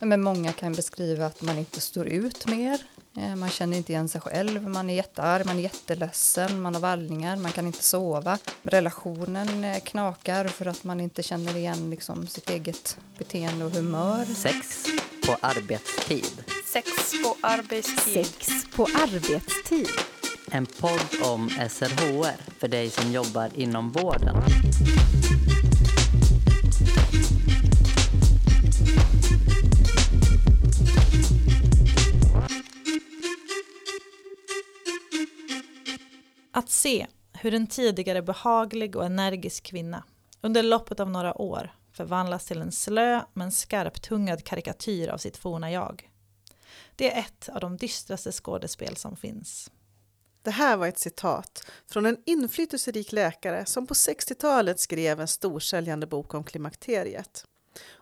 Men många kan beskriva att man inte står ut mer. Eh, man känner inte igen sig själv, man är jättearg, man är jätteledsen, man har vallningar, man kan inte sova. Relationen eh, knakar för att man inte känner igen liksom sitt eget beteende och humör. Sex på arbetstid. Sex på arbetstid. Sex på arbetstid. En podd om SRHR för dig som jobbar inom vården. Se hur en tidigare behaglig och energisk kvinna under loppet av några år förvandlas till en slö men skarptungad karikatyr av sitt forna jag. Det är ett av de dystraste skådespel som finns. Det här var ett citat från en inflytelserik läkare som på 60-talet skrev en storsäljande bok om klimakteriet.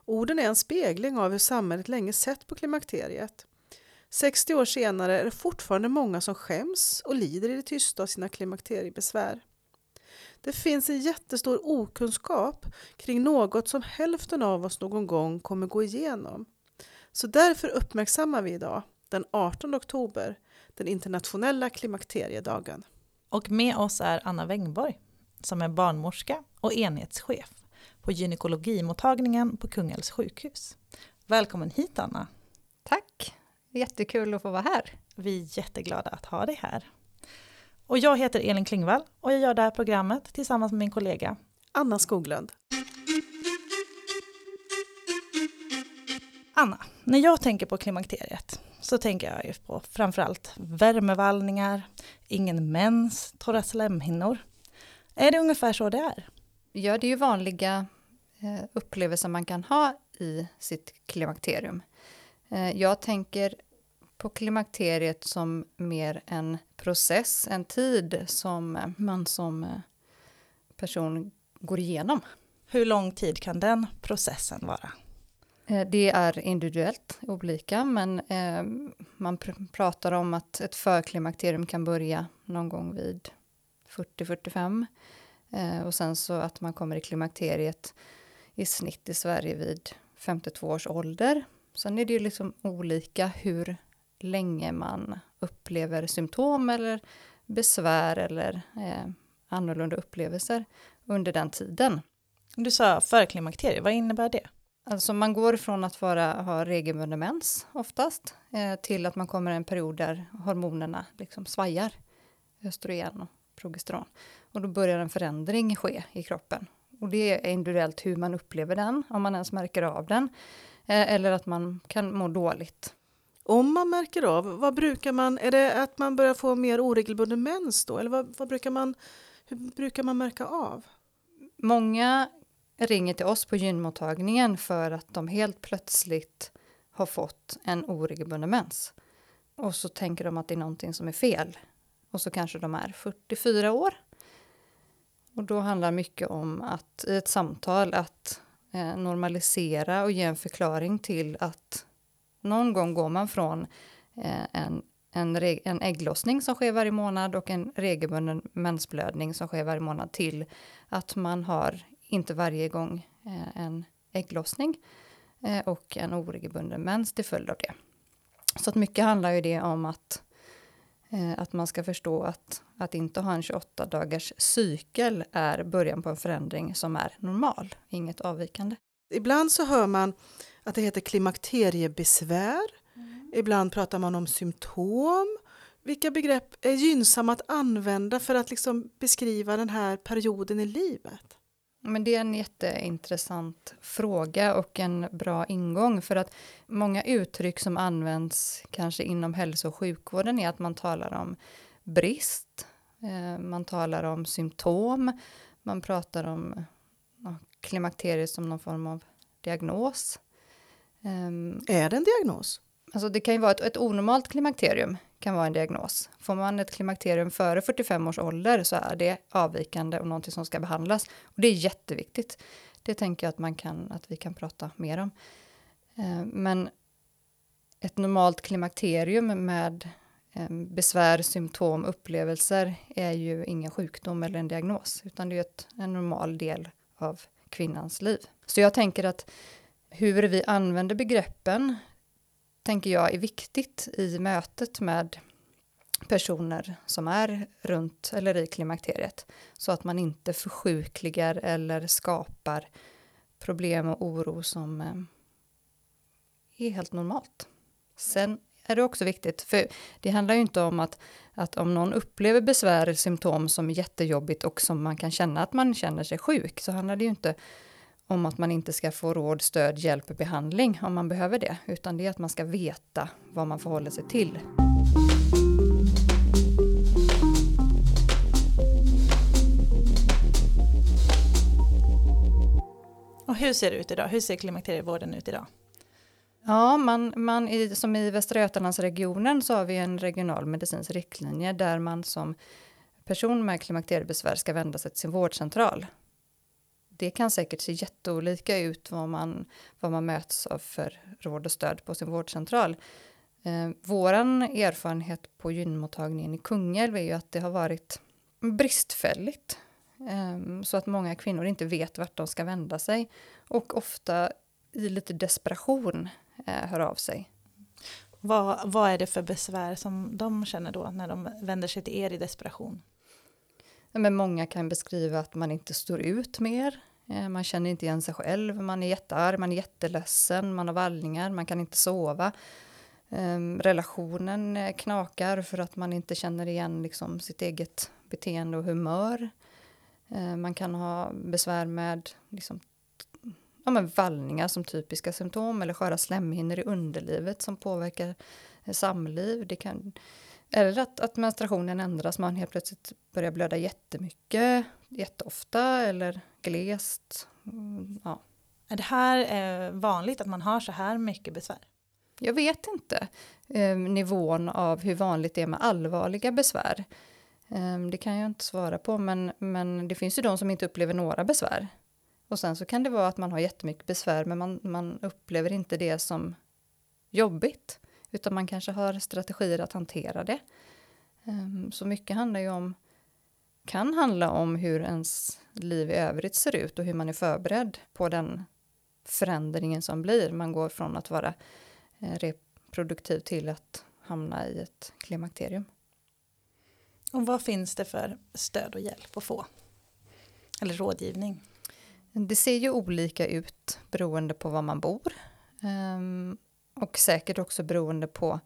Orden är en spegling av hur samhället länge sett på klimakteriet. 60 år senare är det fortfarande många som skäms och lider i det tysta av sina klimakteriebesvär. Det finns en jättestor okunskap kring något som hälften av oss någon gång kommer gå igenom. Så därför uppmärksammar vi idag, den 18 oktober, den internationella klimakteriedagen. Och med oss är Anna Wängborg som är barnmorska och enhetschef på gynekologimottagningen på Kungälvs sjukhus. Välkommen hit Anna! Tack! Jättekul att få vara här. Vi är jätteglada att ha dig här. Och jag heter Elin Klingvall och jag gör det här programmet tillsammans med min kollega Anna Skoglund. Anna, när jag tänker på klimakteriet så tänker jag ju på framförallt värmevallningar, ingen mens, torra slemhinnor. Är det ungefär så det är? Ja, det är ju vanliga eh, upplevelser man kan ha i sitt klimakterium. Eh, jag tänker på klimakteriet som mer en process, en tid som eh, man som eh, person går igenom. Hur lång tid kan den processen vara? Det är individuellt olika, men man pr pratar om att ett förklimakterium kan börja någon gång vid 40-45 och sen så att man kommer i klimakteriet i snitt i Sverige vid 52 års ålder Sen är det ju liksom olika hur länge man upplever symptom eller besvär eller eh, annorlunda upplevelser under den tiden. Du sa förklimakterie, vad innebär det? Alltså man går från att vara, ha regelbunden mens oftast eh, till att man kommer en period där hormonerna liksom svajar, östrogen och progesteron. Och då börjar en förändring ske i kroppen. Och det är individuellt hur man upplever den, om man ens märker av den. Eh, eller att man kan må dåligt. Om man märker av, vad brukar man, är det att man börjar få mer oregelbunden mens då? Eller vad, vad brukar man, hur brukar man märka av? Många ringer till oss på gynmottagningen för att de helt plötsligt har fått en oregelbunden mens. Och så tänker de att det är någonting som är fel. Och så kanske de är 44 år. Och då handlar mycket om att i ett samtal att eh, normalisera och ge en förklaring till att någon gång går man från eh, en, en, en ägglossning som sker varje månad och en regelbunden mensblödning som sker varje månad till att man har inte varje gång eh, en ägglossning eh, och en oregelbunden mens till följd av det. Så att mycket handlar ju det om att att man ska förstå att, att inte ha en 28 dagars cykel är början på en förändring som är normal, inget avvikande. Ibland så hör man att det heter klimakteriebesvär. Mm. Ibland pratar man om symptom. Vilka begrepp är gynnsamma att använda för att liksom beskriva den här perioden i livet? Men det är en jätteintressant fråga och en bra ingång för att många uttryck som används kanske inom hälso och sjukvården är att man talar om brist, eh, man talar om symptom, man pratar om klimakteriet som någon form av diagnos. Ehm, är det en diagnos? Alltså det kan ju vara ett, ett onormalt klimakterium kan vara en diagnos. Får man ett klimakterium före 45 års ålder så är det avvikande och någonting som ska behandlas. Och det är jätteviktigt. Det tänker jag att, man kan, att vi kan prata mer om. Eh, men ett normalt klimakterium med eh, besvär, symptom, upplevelser är ju ingen sjukdom eller en diagnos, utan det är ett, en normal del av kvinnans liv. Så jag tänker att hur vi använder begreppen tänker jag är viktigt i mötet med personer som är runt eller i klimakteriet så att man inte försjukligar eller skapar problem och oro som eh, är helt normalt. Sen är det också viktigt, för det handlar ju inte om att, att om någon upplever besvär eller symptom som är jättejobbigt och som man kan känna att man känner sig sjuk, så handlar det ju inte om att man inte ska få råd, stöd, hjälp och behandling om man behöver det, utan det är att man ska veta vad man förhåller sig till. Och hur ser det ut idag? Hur ser klimakterievården ut idag? Ja, man, man i, som i Västra Götalandsregionen så har vi en regional medicinsk riktlinje där man som person med klimakteriebesvär ska vända sig till sin vårdcentral. Det kan säkert se jätteolika ut vad man, vad man möts av för råd och stöd på sin vårdcentral. Eh, våran erfarenhet på gynmottagningen i Kungälv är ju att det har varit bristfälligt. Eh, så att många kvinnor inte vet vart de ska vända sig och ofta i lite desperation eh, hör av sig. Vad, vad är det för besvär som de känner då när de vänder sig till er i desperation? Men många kan beskriva att man inte står ut mer. Eh, man känner inte igen sig själv, man är jättearg, man är jätteledsen, man har vallningar, man kan inte sova. Ehm, relationen eh, knakar för att man inte känner igen liksom, sitt eget beteende och humör. Ehm, man kan ha besvär med liksom, ja, men vallningar som typiska symptom eller sköra slemhinnor i underlivet som påverkar eh, samliv. Det kan, eller att, att menstruationen ändras, man helt plötsligt börjar blöda jättemycket, jätteofta eller glest. Mm, ja. Är det här vanligt att man har så här mycket besvär? Jag vet inte eh, nivån av hur vanligt det är med allvarliga besvär. Eh, det kan jag inte svara på, men, men det finns ju de som inte upplever några besvär. Och sen så kan det vara att man har jättemycket besvär, men man, man upplever inte det som jobbigt, utan man kanske har strategier att hantera det. Eh, så mycket handlar ju om kan handla om hur ens liv i övrigt ser ut och hur man är förberedd på den förändringen som blir. Man går från att vara Eh, reproduktiv till att hamna i ett klimakterium. Och vad finns det för stöd och hjälp att få? Eller rådgivning? Det ser ju olika ut beroende på var man bor. Och säkert också beroende på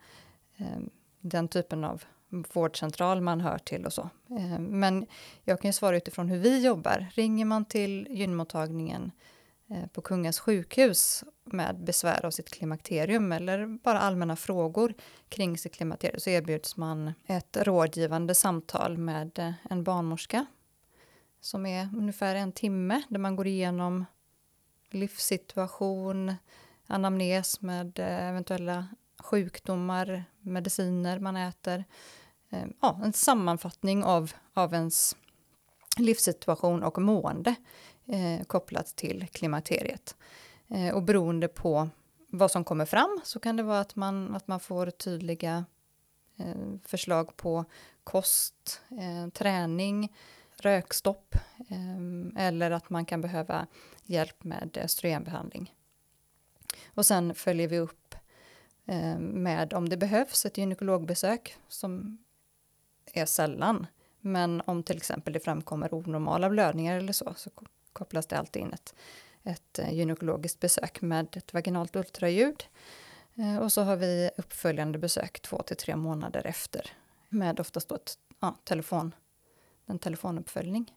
eh, den typen av vårdcentral man hör till och så. Eh, men jag kan ju svara utifrån hur vi jobbar. Ringer man till gynmottagningen Eh, på Kungens sjukhus med besvär av sitt klimakterium eller bara allmänna frågor kring sitt klimakterium så erbjuds man ett rådgivande samtal med eh, en barnmorska som är ungefär en timme där man går igenom livssituation, anamnes med eh, eventuella sjukdomar, mediciner man äter. Ehm, ja, en sammanfattning av, av ens livssituation och mående eh, kopplat till klimakteriet. Eh, och beroende på vad som kommer fram så kan det vara att man, att man får tydliga eh, förslag på kost, eh, träning, rökstopp eh, eller att man kan behöva hjälp med eh, östrogenbehandling. Och sen följer vi upp eh, med om det behövs ett gynekologbesök som är sällan. Men om till exempel det framkommer onormala blödningar eller så, så kopplas det alltid in ett, ett eh, gynekologiskt besök med ett vaginalt ultraljud. Eh, och så har vi uppföljande besök två till tre månader efter med oftast då ett, ja, telefon, en telefonuppföljning.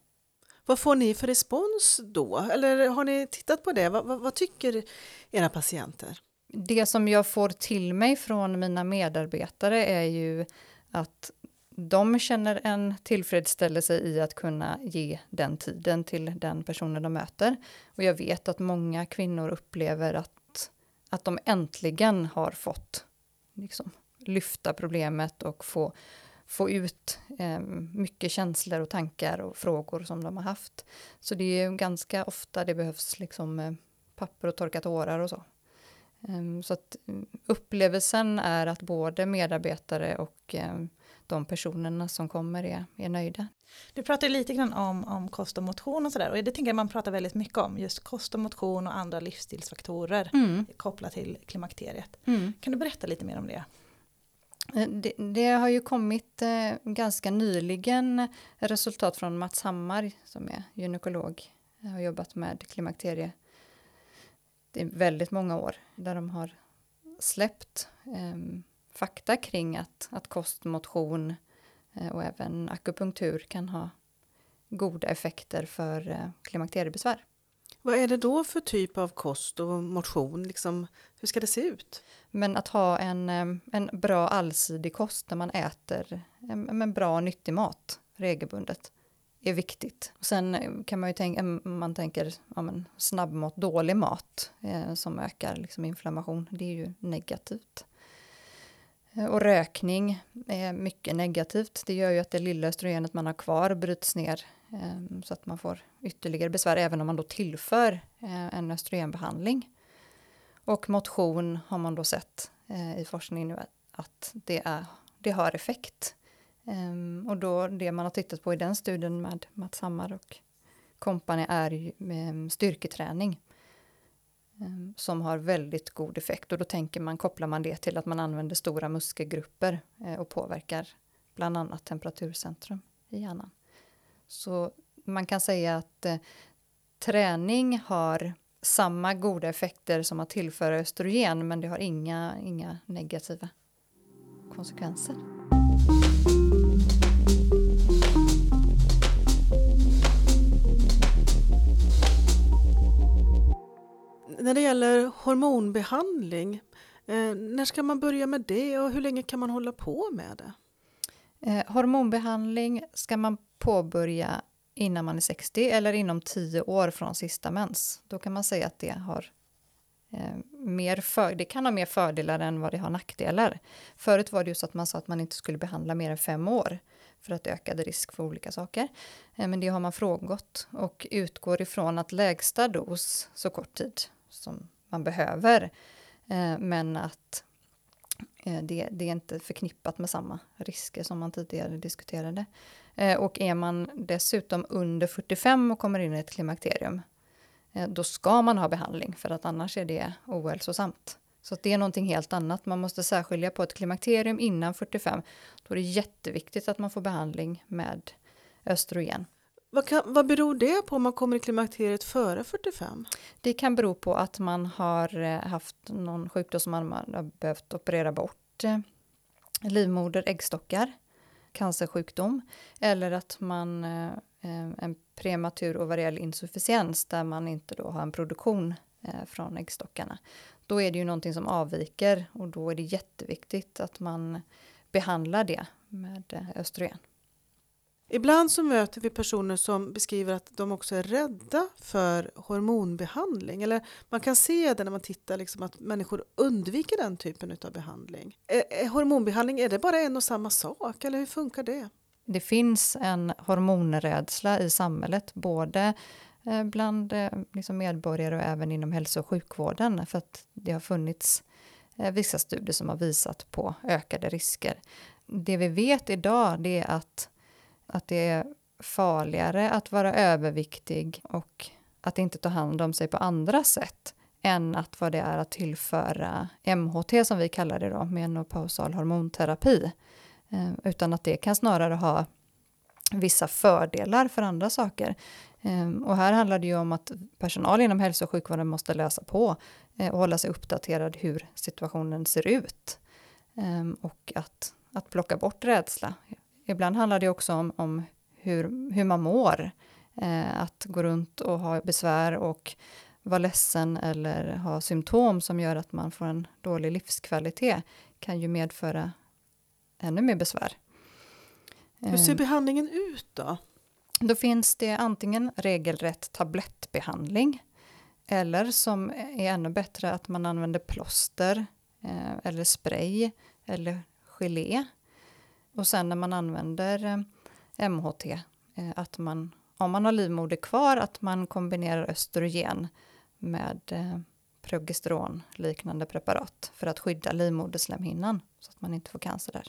Vad får ni för respons då? Eller har ni tittat på det? Vad, vad, vad, tycker era patienter? Det som jag får till mig från mina medarbetare är ju att de känner en tillfredsställelse i att kunna ge den tiden till den personen de möter. Och jag vet att många kvinnor upplever att, att de äntligen har fått liksom, lyfta problemet och få, få ut eh, mycket känslor och tankar och frågor som de har haft. Så det är ganska ofta det behövs liksom, eh, papper och torka tårar och så. Um, så att upplevelsen är att både medarbetare och um, de personerna som kommer är, är nöjda. Du pratar lite grann om, om kost och motion och sådär och det tänker jag man pratar väldigt mycket om just kost och motion och andra livsstilsfaktorer Mm. kopplat till klimakteriet. Mm. Kan du berätta lite mer om det? Eh, det, det har ju kommit eh, ganska nyligen resultat från Mats Hammar som är gynekolog och har jobbat med klimakterie i väldigt många år där de har släppt eh, fakta kring att, att kost, motion eh, och även akupunktur kan ha goda effekter för eh, klimakteriebesvär. Vad är det då för typ av kost och motion? Liksom, hur ska det se ut? Men att ha en, eh, en bra allsidig kost när man äter eh, en, en bra nyttig mat regelbundet är viktigt. Och sen kan man ju tänka, om eh, man tänker ja, men snabbmat, dålig mat eh, som ökar liksom inflammation, det är ju negativt. Och rökning är mycket negativt. Det gör ju att det lilla östrogenet man har kvar bryts ner Ehm, så att man får ytterligare besvär även om man då tillför eh, en östrogenbehandling. Och motion har man då sett eh, i forskning nu att, det, är, det har effekt. Ehm, och då det man har tittat på i den studien med Mats Hammar och kompani är ehm, styrketräning. som har väldigt god effekt och då tänker man, kopplar man det till att man använder stora muskelgrupper eh, och påverkar bland annat temperaturcentrum i hjärnan. Så man kan säga att eh, träning har samma goda effekter som att tillföra östrogen men det har inga, inga negativa konsekvenser. När det gäller hormonbehandling, eh, när ska man börja med det och hur länge kan man hålla på med det? Eh, hormonbehandling ska man påbörja innan man är 60 eller inom 10 år från sista mens. Då kan man säga att det har eh, mer för, det kan ha mer fördelar än vad det har nackdelar. Förut var det ju så att man sa att man inte skulle behandla mer än fem år för att ökade risk för olika saker. Eh, men det har man frångått och utgår ifrån att lägsta dos så kort tid som man behöver. Eh, men att Eh, det, det är inte förknippat med samma risker som man tidigare diskuterade. Eh, och är man dessutom under 45 och kommer in i ett klimakterium, eh, då ska man ha behandling för att annars är det ohälsosamt. Så det är någonting helt annat. Man måste särskilja på ett klimakterium innan 45. Då är det jätteviktigt att man får behandling med östrogen. Vad, kan, vad beror det på om man kommer i klimakteriet före 45? Det kan bero på att man har eh, haft någon sjukdom som man har behövt operera bort. Eh, livmoder, äggstockar, cancersjukdom. Eller att man eh, en prematur ovariell insufficiens där man inte då har en produktion från äggstockarna. Då är det ju någonting som avviker och då är det jätteviktigt att man behandlar det med östrogen. Ibland så möter vi personer som beskriver att de också är rädda för hormonbehandling. Eller man kan se det när man tittar liksom att människor undviker den typen av behandling. Är, är hormonbehandling, är det bara en och samma sak eller hur funkar det? det finns en hormonrädsla i samhället, både eh, bland liksom medborgare och även inom hälso och sjukvården, för att det har funnits vissa studier som har visat på ökade risker. Det vi vet idag det är att, att det är farligare att vara överviktig och att inte ta hand om sig på andra sätt än att vad det är att tillföra MHT som vi kallar det då, menopausal hormonterapi. Eh, utan att det kan snarare ha vissa fördelar för andra saker. Eh, och här handlar det ju om att personal inom hälso och sjukvården måste läsa på eh, och hålla sig uppdaterad hur situationen ser ut. Och att, att plocka bort rädsla. Ibland handlar det också om, om hur, hur man mår. Eh, att gå runt och ha besvär och vara ledsen eller ha symptom som gör att man får en dålig livskvalitet kan ju medföra ännu mer besvär. Hur ser Eh, behandlingen ut då? Då finns det antingen regelrätt tablettbehandling eller som är ännu bättre att man använder plåster eh, eller spray eller gelé. Och sen när man använder eh, MHT, eh, att man, om man har livmoder kvar, att man kombinerar östrogen med eh, progesteron liknande preparat för att skydda livmoderslemhinnan så att man inte får cancer där.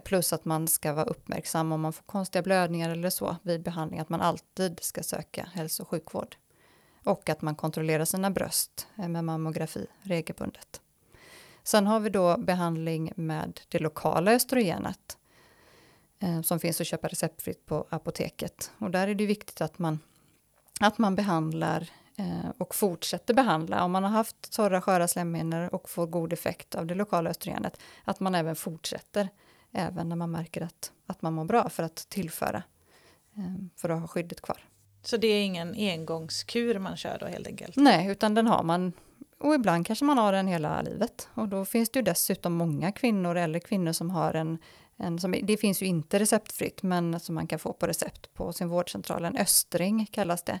Plus att man ska vara uppmärksam om man får konstiga blödningar eller så vid behandling, att man alltid ska söka hälso och sjukvård. Och att man kontrollerar sina bröst med mammografi regelbundet. Sen har vi då behandling med det lokala östrogenet eh, som finns att köpa receptfritt på apoteket. Och där är det viktigt att man, att man behandlar eh, och fortsätter behandla. Om man har haft torra sköra slemhinnor och får god effekt av det lokala östrogenet, att man även fortsätter även när man märker att, att man mår bra för att tillföra, eh, för att ha skyddet kvar. Så det är ingen engångskur man kör då helt enkelt? Nej, utan den har man och ibland kanske man har den hela livet. Och då finns det ju dessutom många kvinnor eller kvinnor som har en, en som, det finns ju inte receptfritt, men som man kan få på recept på sin vårdcentral. En östring kallas det,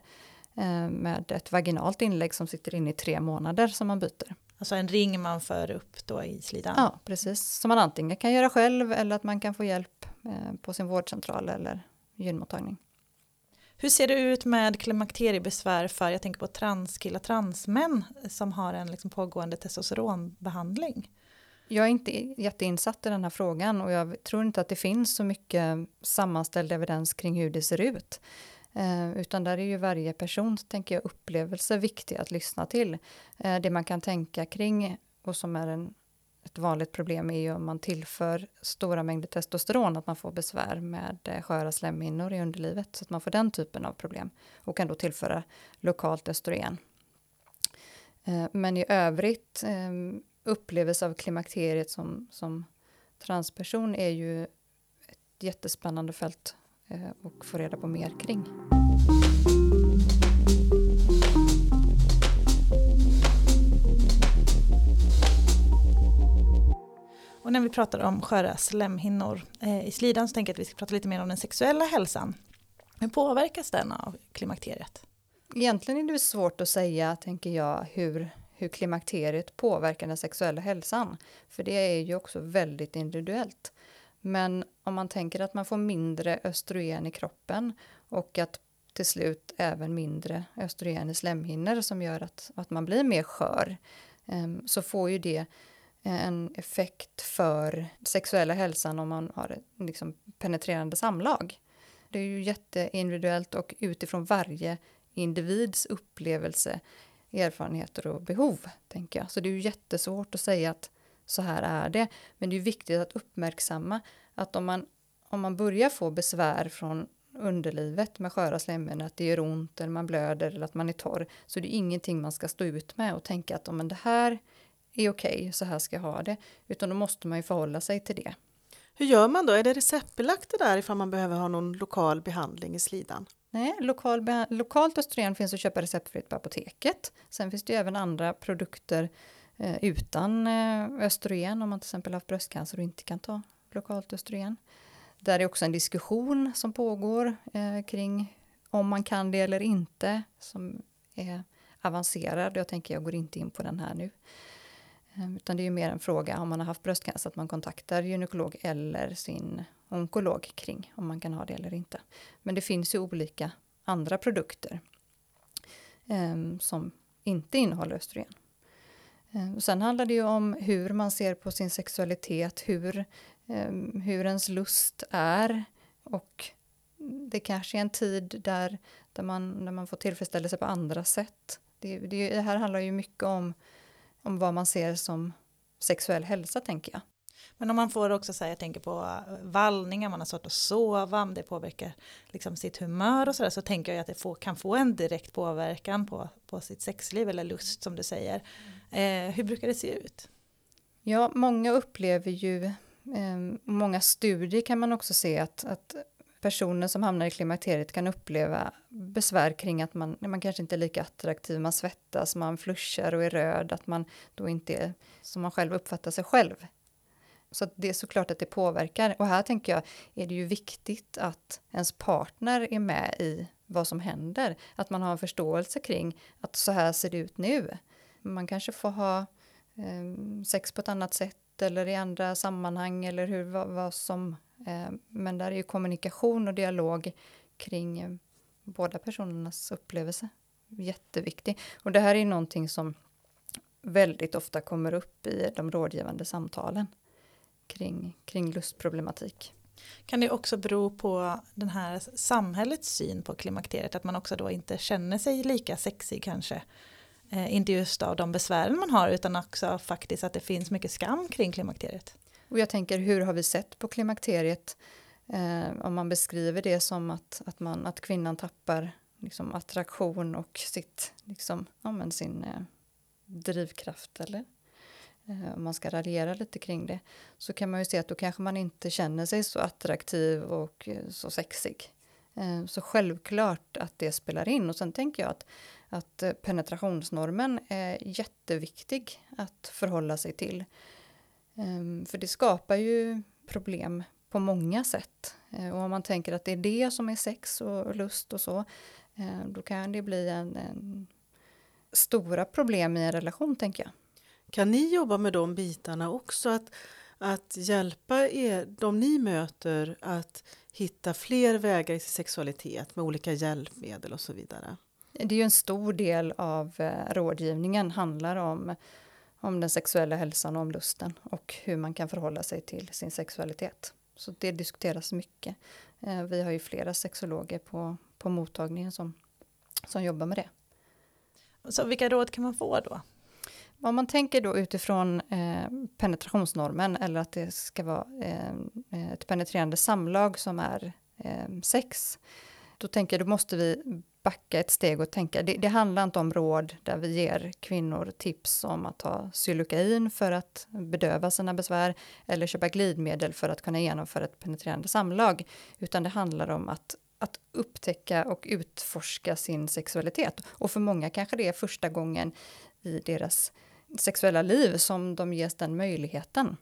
eh, med ett vaginalt inlägg som sitter inne i tre månader som man byter. Alltså en ring man för upp då i slidan? Ja, precis. Som man antingen kan göra själv eller att man kan få hjälp eh, på sin vårdcentral eller gynmottagning. Hur ser det ut med klimakteriebesvär för, jag tänker på transkillar, transmän som har en liksom pågående testosteronbehandling? Jag är inte jätteinsatt i den här frågan och jag tror inte att det finns så mycket sammanställd evidens kring hur det ser ut. Eh, utan där är ju varje persons, tänker jag, upplevelse viktig att lyssna till. Eh, det man kan tänka kring och som är en ett vanligt problem är ju om man tillför stora mängder testosteron, att man får besvär med eh, sköra slemhinnor i underlivet, så att man får den typen av problem och kan då tillföra lokalt östrogen. Eh, men i övrigt, ehm, upplevelse av klimakteriet som, som transperson är ju ett jättespännande fält eh, att få reda på mer kring. När vi pratar om sköra slemhinnor eh, i slidan så tänker jag att vi ska prata lite mer om den sexuella hälsan. Hur påverkas den av klimakteriet? Egentligen är det svårt att säga, tänker jag, hur, hur klimakteriet påverkar den sexuella hälsan. För det är ju också väldigt individuellt. Men om man tänker att man får mindre östrogen i kroppen och att till slut även mindre östrogen i slemhinnor som gör att, att man blir mer skör, ehm, så får ju det Eh, en effekt för sexuella hälsan om man har ett liksom, penetrerande samlag. Det är ju jätteindividuellt och utifrån varje individs upplevelse, erfarenheter och behov, tänker jag. Så det är ju jättesvårt att säga att så här är det. Men det är viktigt att uppmärksamma att om man, om man börjar få besvär från underlivet med sköra slemhinnor, att det gör ont eller man blöder eller att man är torr, så det är ingenting man ska stå ut med och tänka att om det här är okej, okay, så här ska jag ha det. Utan då måste man ju förhålla sig till det. Hur gör man då? Är det receptbelagt det där ifall man behöver ha någon lokal behandling i slidan? Nej, lokal lokalt östrogen finns att köpa receptfritt på apoteket. Sen finns det ju även andra produkter eh, utan eh, östrogen om man till exempel haft bröstcancer och inte kan ta lokalt östrogen. Där är också en diskussion som pågår eh, kring om man kan det eller inte som är avancerad. Jag tänker jag går inte in på den här nu. Ehm, utan det är ju mer en fråga om man har haft bröstcancer att man kontaktar gynekolog eller sin onkolog kring om man kan ha det eller inte. Men det finns ju olika andra produkter um, som inte innehåller östrogen. Um, sen handlar det ju om hur man ser på sin sexualitet, hur, um, hur ens lust är och det kanske är en tid där, där, man, där man får tillfredsställelse på andra sätt. Det, det, det här handlar ju mycket om om vad man ser som sexuell hälsa, tänker jag. Men om man får också säga, jag tänker på eh, vallningar, man har svårt att sova, om det påverkar liksom sitt humör och sådär, så tänker jag att det får, kan få en direkt påverkan på, på sitt sexliv eller lust som du säger. Eh, hur brukar det se ut? Ja, många upplever ju, eh, många studier kan man också se att, att personer som hamnar i klimakteriet kan uppleva besvär kring att man, man kanske inte är lika attraktiv, man svettas, man flushar och är röd, att man då inte är som man själv uppfattar sig själv. Så det är såklart att det påverkar. Och här tänker jag, är det ju viktigt att ens partner är med i vad som händer. Att man har en förståelse kring att så här ser det ut nu. Man kanske får ha eh, sex på ett annat sätt eller i andra sammanhang eller hur, vad, vad som Eh, men där är ju kommunikation och dialog kring eh, båda personernas upplevelse jätteviktig. Och det här är någonting som väldigt ofta kommer upp i de rådgivande samtalen. kring, kring lustproblematik. Kan det också bero på den här samhällets syn på klimakteriet, att man också då inte känner sig lika sexig kanske? Eh, inte just av de besvären man har utan också faktiskt att det finns mycket skam kring klimakteriet. Och jag tänker, hur har vi sett på klimakteriet? Eh, om man beskriver det som att, att, man, att kvinnan tappar liksom, attraktion och sitt, liksom, ja, men sin eh, drivkraft eller eh, om man ska raljera lite kring det, så kan man ju se att då kanske man inte känner sig så attraktiv och eh, så sexig. Eh, så självklart att det spelar in. Och sen tänker jag att, att eh, penetrationsnormen är jätteviktig att förhålla sig till. Ehm, för det skapar ju problem på många sätt. Eh, och om man tänker att det är det som är sex och lust och så, då kan det bli en, en stora problem i en relation, tänker jag. Kan ni jobba med de bitarna också? Att, att hjälpa er, de ni möter att hitta fler vägar i sin sexualitet med olika hjälpmedel och så vidare? Det är ju en stor del av eh, rådgivningen handlar om, om den sexuella hälsan och om lusten och hur man kan förhålla sig till sin sexualitet. Så det diskuteras mycket. Eh, vi har ju flera sexologer på, på mottagningen som, som jobbar med det. Så vilka råd kan man få då? Om man tänker då utifrån eh, penetrationsnormen eller att det ska vara eh, ett penetrerande samlag som är eh, sex, då tänker jag då måste vi backa ett steg och tänka, det, det, handlar inte om råd där vi ger kvinnor tips om att ta Xylocain för att bedöva sina besvär eller köpa glidmedel för att kunna genomföra ett penetrerande samlag, utan det handlar om att att upptäcka och utforska sin sexualitet. Och för många kanske det är första gången i deras sexuella liv som de ges den möjligheten.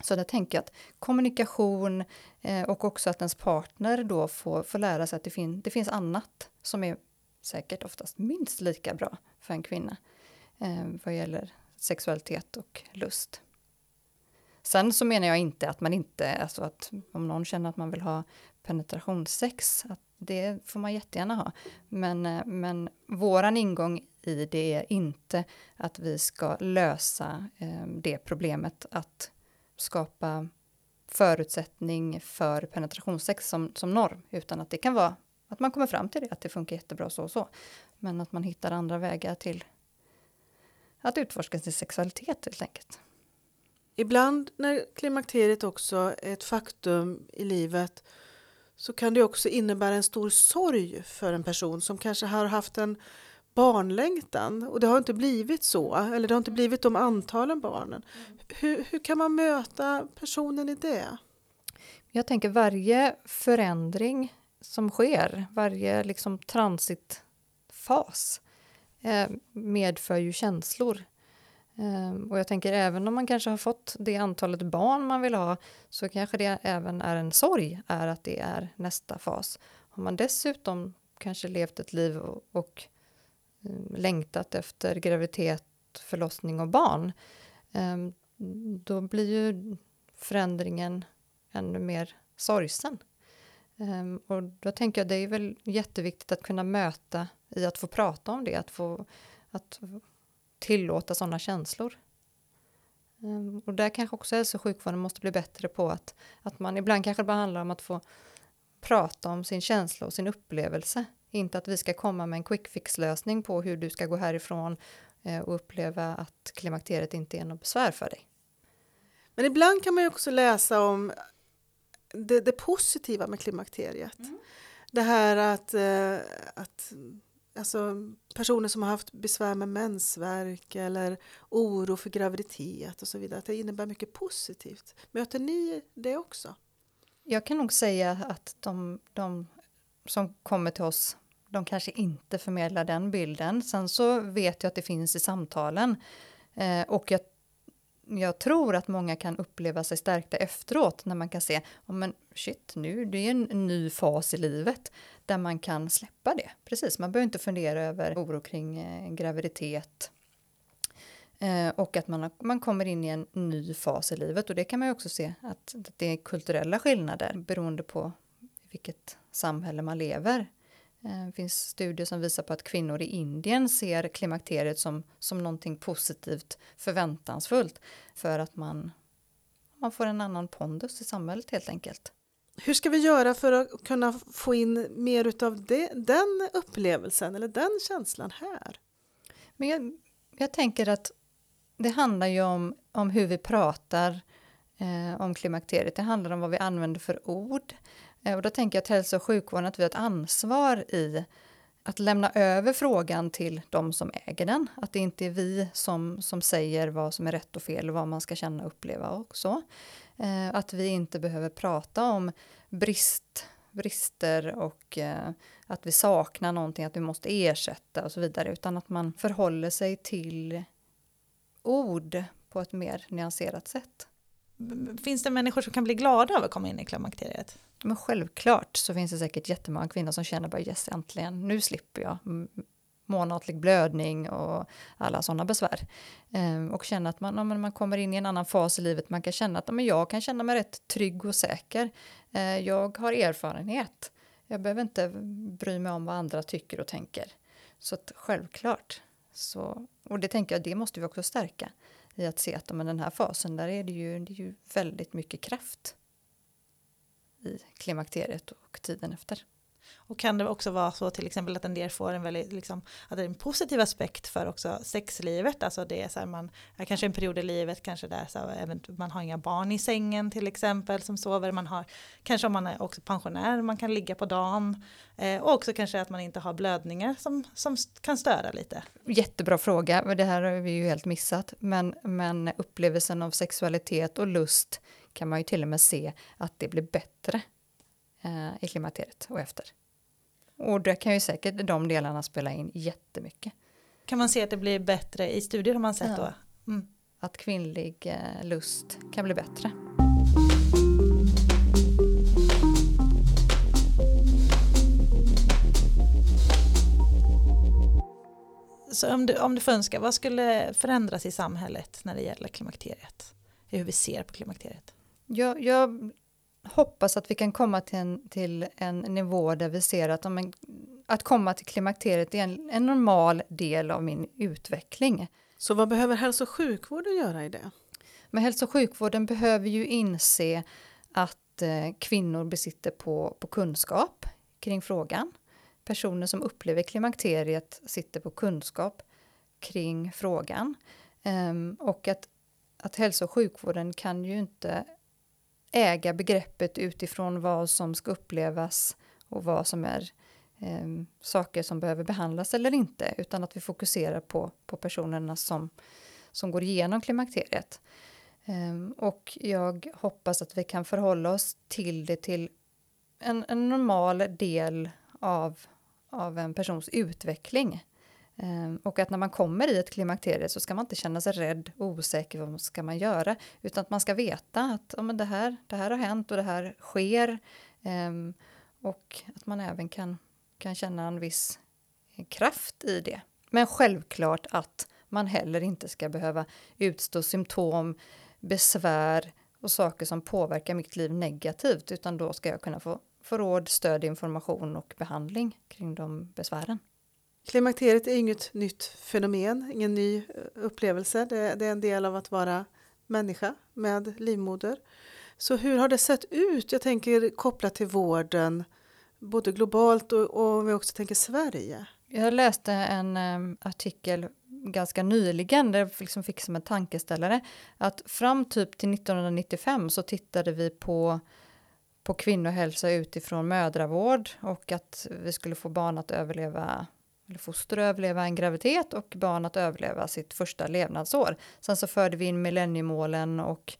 Så där tänker jag att kommunikation eh, och också att ens partner då får, får lära sig att det, fin det finns annat som är säkert oftast minst lika bra för en kvinna eh, vad gäller sexualitet och lust. Sen så menar jag inte att man inte, alltså att om någon känner att man vill ha penetrationssex, att det får man jättegärna ha. Men, eh, men våran ingång i det är inte att vi ska lösa eh, det problemet att skapa förutsättning för penetrationssex som, som norm, utan att det kan vara att man kommer fram till det, att det funkar jättebra så och så. Men att man hittar andra vägar till att utforska sin sexualitet helt enkelt. Ibland när klimakteriet också är ett faktum i livet så kan det också innebära en stor sorg för en person som kanske har haft en barnlängtan och det har inte blivit så, eller det har inte blivit de antalen barnen. Hur, hur kan man möta personen i det? Jag tänker varje förändring som sker, varje liksom transitfas eh, medför ju känslor. Eh, och jag tänker även om man kanske har fått det antalet barn man vill ha så kanske det även är en sorg är att det är nästa fas. Har man dessutom kanske levt ett liv och, och Eh, längtat efter graviditet, förlossning och barn ehm, då blir ju förändringen ännu mer sorgsen. Ehm, och då tänker jag det är väl jätteviktigt att kunna möta i att få prata om det, att få att tillåta sådana känslor. Ehm, och där kanske också hälso och sjukvården måste bli bättre på att, att man ibland kanske bara handlar om att få prata om sin känsla och sin upplevelse. Inte att vi ska komma med en quick fix lösning på hur du ska gå härifrån eh, och uppleva att klimakteriet inte är något besvär för dig. Men ibland kan man ju också läsa om det, det positiva med klimakteriet. Mm. Det här att, eh, att alltså, personer som har haft besvär med mensvärk eller oro för graviditet och så vidare, att det innebär mycket positivt. Möter ni det också? Jag kan nog säga att de, de som kommer till oss, de kanske inte förmedlar den bilden. Sen så vet jag att det finns i samtalen eh, och jag jag tror att många kan uppleva sig stärkta efteråt när man kan se, oh, men shit, nu det är en ny fas i livet där man kan släppa det. Precis, man behöver inte fundera över oro kring eh, graviditet. Eh, och att man, man kommer in i en ny fas i livet och det kan man ju också se att, att det är kulturella skillnader beroende på vilket samhälle man lever. Eh, det finns studier som visar på att kvinnor i Indien ser klimakteriet som, som någonting positivt, förväntansfullt, för att man man får en annan pondus i samhället helt enkelt. Hur ska vi göra för att kunna få in mer utav det, den upplevelsen eller den känslan här? Men jag, jag tänker att det handlar ju om, om hur vi pratar eh, om klimakteriet. Det handlar om vad vi använder för ord. Eh, och då tänker jag att hälso och sjukvården, att vi har ett ansvar i att lämna över frågan till de som äger den. Att det inte är vi som, som säger vad som är rätt och fel och vad man ska känna och uppleva också. Eh, att vi inte behöver prata om brist, brister och eh, att vi saknar någonting, att vi måste ersätta och så vidare, utan att man förhåller sig till ord på ett mer nyanserat sätt. Finns det människor som kan bli glada av att komma in i klimakteriet? Men självklart så finns det säkert jättemånga kvinnor som känner bara yes, äntligen, nu slipper jag månatlig blödning och alla sådana besvär. Ehm, och känna att man, ja, man kommer in i en annan fas i livet, man kan känna att ja, men jag kan känna mig rätt trygg och säker. Ehm, jag har erfarenhet. Jag behöver inte bry mig om vad andra tycker och tänker. Så att självklart. Så, och det tänker jag, det måste vi också stärka i att se att men den här fasen, där är det ju, det är ju väldigt mycket kraft i klimakteriet och tiden efter. Och kan det också vara så till exempel att en del får en väldigt, liksom, att det är en positiv aspekt för också sexlivet, alltså det är så här man, kanske en period i livet, kanske där så här, man har inga barn i sängen till exempel som sover, man har, kanske om man är också pensionär, man kan ligga på dagen, eh, och också kanske att man inte har blödningar som, som kan störa lite. Jättebra fråga, det här har vi ju helt missat, men, men upplevelsen av sexualitet och lust kan man ju till och med se att det blir bättre eh, i klimakteriet och efter. Och det kan ju säkert de delarna spela in jättemycket. Kan man se att det blir bättre i studier har man sett ja. då? Mm. Att kvinnlig eh, lust kan bli bättre. Så om du, om du får önska, vad skulle förändras i samhället när det gäller klimakteriet? Hur vi ser på klimakteriet? Jag, jag hoppas att vi kan komma till en, till en nivå där vi ser att en, att komma till klimakteriet är en, en normal del av min utveckling. Så vad behöver hälso och sjukvården göra i det? Men hälso och sjukvården behöver ju inse att eh, kvinnor besitter på, på kunskap kring frågan. Personer som upplever klimakteriet sitter på kunskap kring frågan. Um, och att, att hälso och sjukvården kan ju inte äga begreppet utifrån vad som ska upplevas och vad som är eh, saker som behöver behandlas eller inte, utan att vi fokuserar på, på personerna som, som går igenom klimakteriet. Eh, och jag hoppas att vi kan förhålla oss till det till en, en normal del av, av en persons utveckling. Ehm, och att när man kommer i ett klimakterie så ska man inte känna sig rädd och osäker vad ska man göra, utan att man ska veta att ja, men det, här, det här har hänt och det här sker. Um, och att man även kan, kan känna en viss eh, kraft i det. Men självklart att man heller inte ska behöva utstå symptom, besvär och saker som påverkar mitt liv negativt, utan då ska jag kunna få, få råd, stöd, information och behandling kring de besvären. Klimakteriet är inget nytt fenomen, ingen ny eh, upplevelse. Det, det, är en del av att vara människa med livmoder. Så hur har det sett ut? Jag tänker kopplat till vården, både globalt och, och om vi också tänker Sverige. Jag läste en um, artikel ganska nyligen där jag liksom fick som en tankeställare att fram typ till 1995 så tittade vi på på kvinnohälsa utifrån mödravård och att vi skulle få barn att överleva eller foster att överleva en graviditet och barn att överleva sitt första levnadsår. Sen så förde vi in millenniemålen och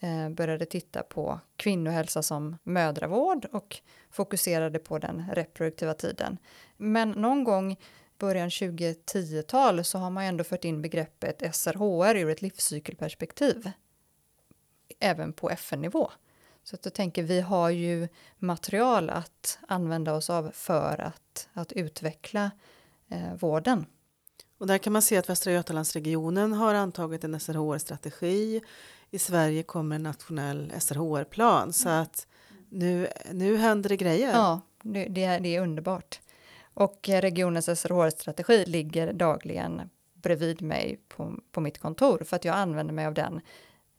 eh, började titta på kvinnohälsa som mödravård och fokuserade på den reproduktiva tiden. Men någon gång början 2010-tal så har man ändå fört in begreppet SRHR ur ett livscykelperspektiv. Även på FN-nivå. Så att jag tänker, vi har ju material att använda oss av för att, att utveckla eh, vården. Och där kan man se att Västra Götalandsregionen har antagit en SRHR-strategi. I Sverige kommer en nationell SRHR-plan. Så att nu, nu händer det grejer. Ja, det, det, är, det är underbart. Och regionens SRHR-strategi ligger dagligen bredvid mig på, på mitt kontor för att jag använder mig av den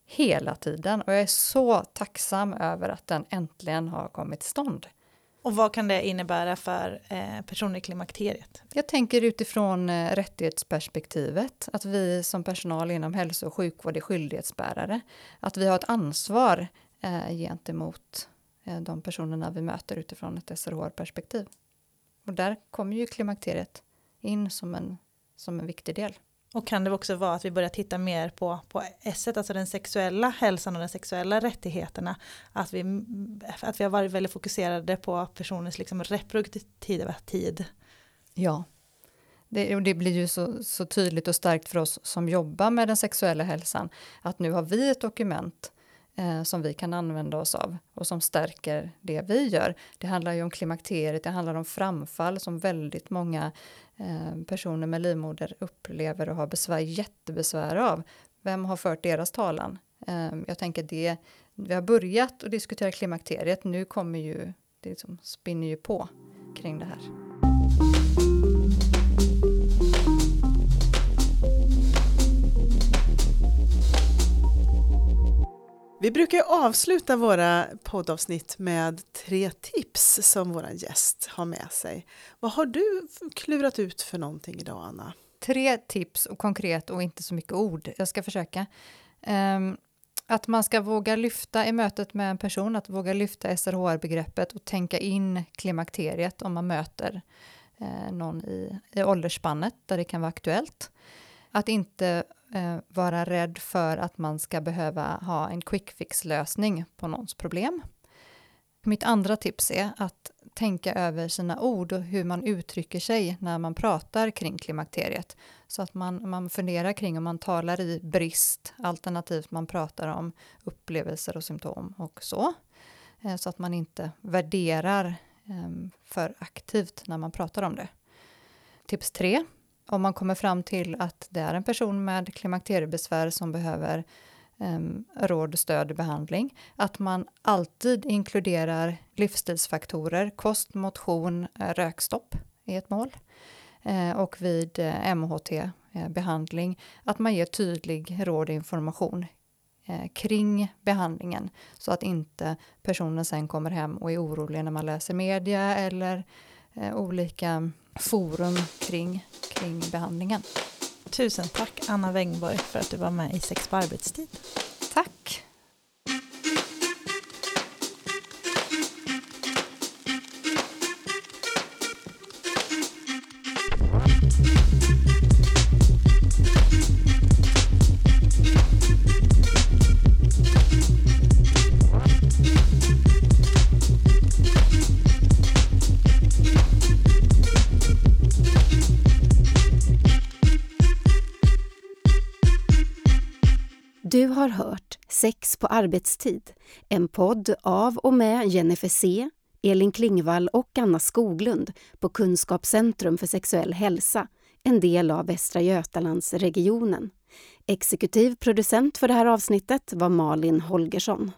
hela tiden och jag är så tacksam över att den äntligen har kommit till stånd. Och vad kan det innebära för eh, personer i klimakteriet? Jag tänker utifrån eh, rättighetsperspektivet, att vi som personal inom hälso och sjukvård är skyldighetsbärare. Att vi har ett ansvar eh, gentemot eh, de personerna vi möter utifrån ett SRHR-perspektiv. Och där kommer ju klimakteriet in som en, som en viktig del. Och kan det också vara att vi börjar titta mer på, på S, alltså den sexuella hälsan och de sexuella rättigheterna. Att vi, att vi har varit väldigt fokuserade på personens liksom reproduktiva tid. Ja, det, det blir ju så, så, tydligt och starkt för oss som jobbar med den sexuella hälsan att nu har vi ett dokument eh, som vi kan använda oss av och som stärker det vi gör. Det handlar ju om klimakteriet, det handlar om framfall som väldigt många eh, personer med livmoder upplever och har besvär, jättebesvär av. Vem har fört deras talan? Eh, jag tänker det, vi har börjat att diskutera klimakteriet, nu kommer ju, det liksom spinner ju på kring det här. Vi brukar avsluta våra poddavsnitt med tre tips som vår gäst har med sig. Vad har du klurat ut för någonting idag, Anna? Tre tips, och konkret och inte så mycket ord. Jag ska försöka. Um, att man ska våga lyfta i mötet med en person, att våga lyfta SRHR-begreppet och tänka in klimakteriet om man möter eh, någon i, i åldersspannet där det kan vara aktuellt. Att inte eh, vara rädd för att man ska behöva ha en quick fix-lösning på någons problem. Mitt andra tips är att tänka över sina ord och hur man uttrycker sig när man pratar kring klimakteriet. Så att man, man funderar kring om man talar i brist, alternativt man pratar om upplevelser och symptom och så. Eh, så att man inte värderar ehm, för aktivt när man pratar om det. Tips tre om man kommer fram till att det är en person med klimakteriebesvär som behöver um, råd, stöd behandling, att man alltid inkluderar livsstilsfaktorer, kost, motion, eh, rökstopp i ett mål. Eh, och vid eh, MHT-behandling, att man ger tydlig råd och information eh, kring behandlingen så att inte personen sen kommer hem och är orolig när man läser media eller olika forum kring, kring behandlingen. Tusen tack Anna Wängborg för att du var med i Sex på arbetstid. Tack. Har hört Sex på arbetstid, en podd av och med Jennifer C, Elin Klingvall och Anna Skoglund på Kunskapscentrum för sexuell hälsa, en del av Västra Götalandsregionen. Exekutiv producent för det här avsnittet var Malin Holgersson.